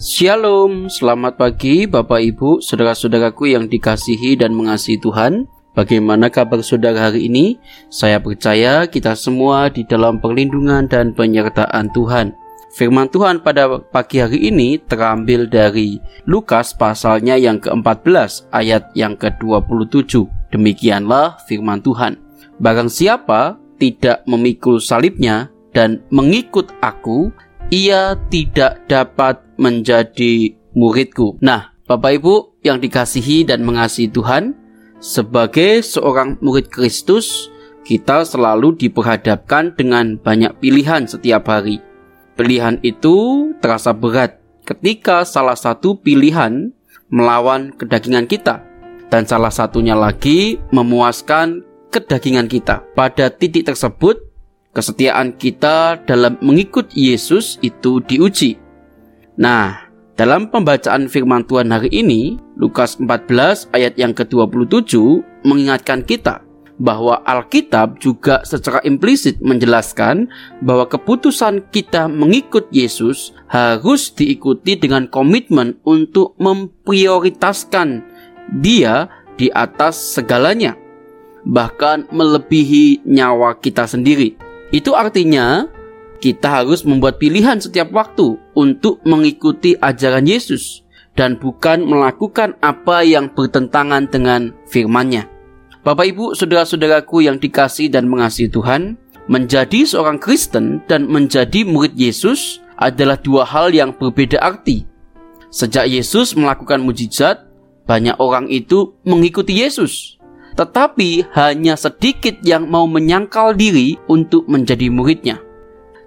Shalom, selamat pagi Bapak Ibu, saudara-saudaraku yang dikasihi dan mengasihi Tuhan. Bagaimana kabar saudara hari ini? Saya percaya kita semua di dalam perlindungan dan penyertaan Tuhan. Firman Tuhan pada pagi hari ini terambil dari Lukas pasalnya yang ke-14 ayat yang ke-27. Demikianlah firman Tuhan. Barang siapa tidak memikul salibnya dan mengikut aku, ia tidak dapat menjadi muridku. Nah, Bapak Ibu yang dikasihi dan mengasihi Tuhan, sebagai seorang murid Kristus, kita selalu diperhadapkan dengan banyak pilihan setiap hari. Pilihan itu terasa berat ketika salah satu pilihan melawan kedagingan kita, dan salah satunya lagi memuaskan kedagingan kita. Pada titik tersebut, kesetiaan kita dalam mengikut Yesus itu diuji. Nah, dalam pembacaan firman Tuhan hari ini, Lukas 14 ayat yang ke-27 mengingatkan kita bahwa Alkitab juga secara implisit menjelaskan bahwa keputusan kita mengikut Yesus harus diikuti dengan komitmen untuk memprioritaskan Dia di atas segalanya, bahkan melebihi nyawa kita sendiri. Itu artinya kita harus membuat pilihan setiap waktu untuk mengikuti ajaran Yesus dan bukan melakukan apa yang bertentangan dengan firman-Nya. Bapak Ibu, saudara-saudaraku yang dikasih dan mengasihi Tuhan, menjadi seorang Kristen dan menjadi murid Yesus adalah dua hal yang berbeda arti. Sejak Yesus melakukan mujizat, banyak orang itu mengikuti Yesus tetapi hanya sedikit yang mau menyangkal diri untuk menjadi muridnya.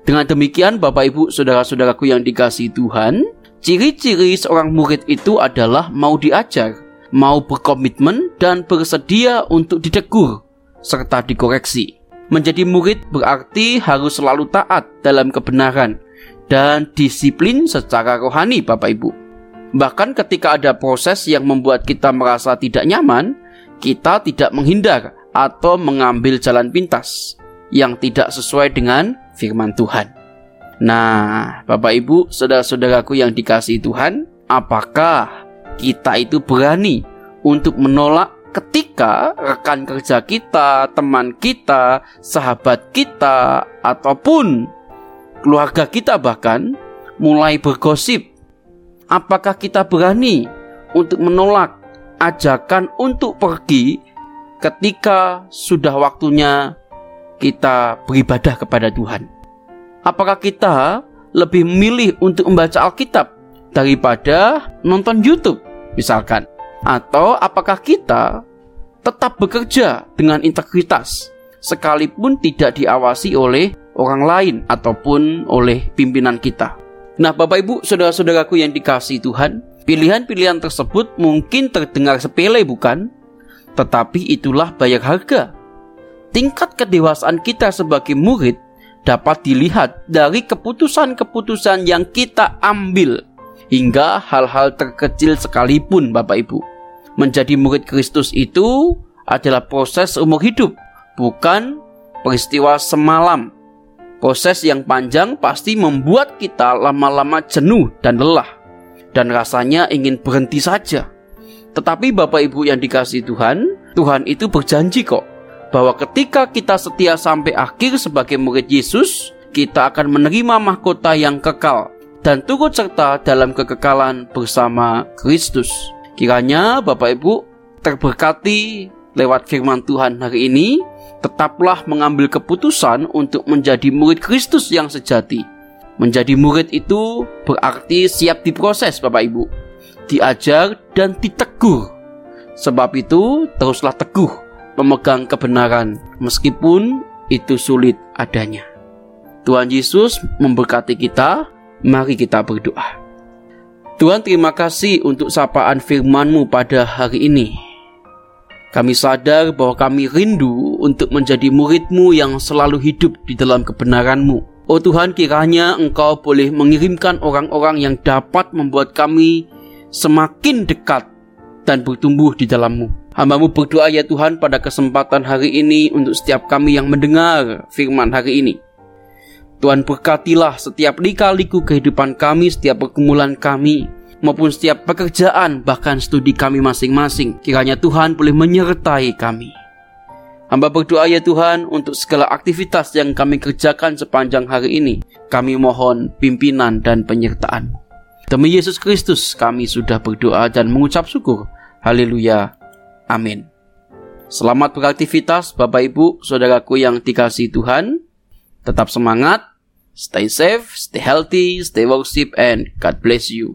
Dengan demikian, Bapak Ibu, saudara-saudaraku yang dikasih Tuhan, ciri-ciri seorang murid itu adalah mau diajar, mau berkomitmen, dan bersedia untuk ditegur serta dikoreksi. Menjadi murid berarti harus selalu taat dalam kebenaran dan disiplin secara rohani, Bapak Ibu. Bahkan ketika ada proses yang membuat kita merasa tidak nyaman, kita tidak menghindar atau mengambil jalan pintas yang tidak sesuai dengan firman Tuhan. Nah, Bapak Ibu, saudara-saudaraku yang dikasihi Tuhan, apakah kita itu berani untuk menolak ketika rekan kerja kita, teman kita, sahabat kita, ataupun keluarga kita bahkan mulai bergosip? Apakah kita berani untuk menolak ajakan untuk pergi ketika sudah waktunya kita beribadah kepada Tuhan. Apakah kita lebih memilih untuk membaca Alkitab daripada nonton YouTube misalkan? Atau apakah kita tetap bekerja dengan integritas sekalipun tidak diawasi oleh orang lain ataupun oleh pimpinan kita? Nah, Bapak Ibu, saudara-saudaraku yang dikasih Tuhan, Pilihan-pilihan tersebut mungkin terdengar sepele bukan? Tetapi itulah bayar harga. Tingkat kedewasaan kita sebagai murid dapat dilihat dari keputusan-keputusan yang kita ambil hingga hal-hal terkecil sekalipun Bapak Ibu. Menjadi murid Kristus itu adalah proses umur hidup, bukan peristiwa semalam. Proses yang panjang pasti membuat kita lama-lama jenuh dan lelah dan rasanya ingin berhenti saja. Tetapi Bapak Ibu yang dikasih Tuhan, Tuhan itu berjanji kok bahwa ketika kita setia sampai akhir sebagai murid Yesus, kita akan menerima mahkota yang kekal dan turut serta dalam kekekalan bersama Kristus. Kiranya Bapak Ibu terberkati lewat firman Tuhan hari ini, tetaplah mengambil keputusan untuk menjadi murid Kristus yang sejati Menjadi murid itu berarti siap diproses Bapak Ibu. Diajar dan ditegur. Sebab itu teruslah teguh memegang kebenaran Meskipun itu sulit adanya. Tuhan Yesus memberkati kita. Mari kita berdoa. Tuhan terima kasih untuk sapaan firman-Mu pada hari ini. Kami sadar bahwa kami rindu untuk menjadi murid-Mu yang selalu hidup di dalam kebenaran-Mu. Oh Tuhan kiranya Engkau boleh mengirimkan orang-orang yang dapat membuat kami semakin dekat dan bertumbuh di dalammu. Hambamu berdoa ya Tuhan pada kesempatan hari ini untuk setiap kami yang mendengar firman hari ini. Tuhan berkatilah setiap lika-liku kehidupan kami, setiap pergumulan kami, maupun setiap pekerjaan, bahkan studi kami masing-masing. Kiranya Tuhan boleh menyertai kami. Hamba berdoa ya Tuhan untuk segala aktivitas yang kami kerjakan sepanjang hari ini. Kami mohon pimpinan dan penyertaan. Demi Yesus Kristus kami sudah berdoa dan mengucap syukur. Haleluya. Amin. Selamat beraktivitas Bapak Ibu, saudaraku yang dikasih Tuhan. Tetap semangat Stay safe, stay healthy, stay worship, and God bless you.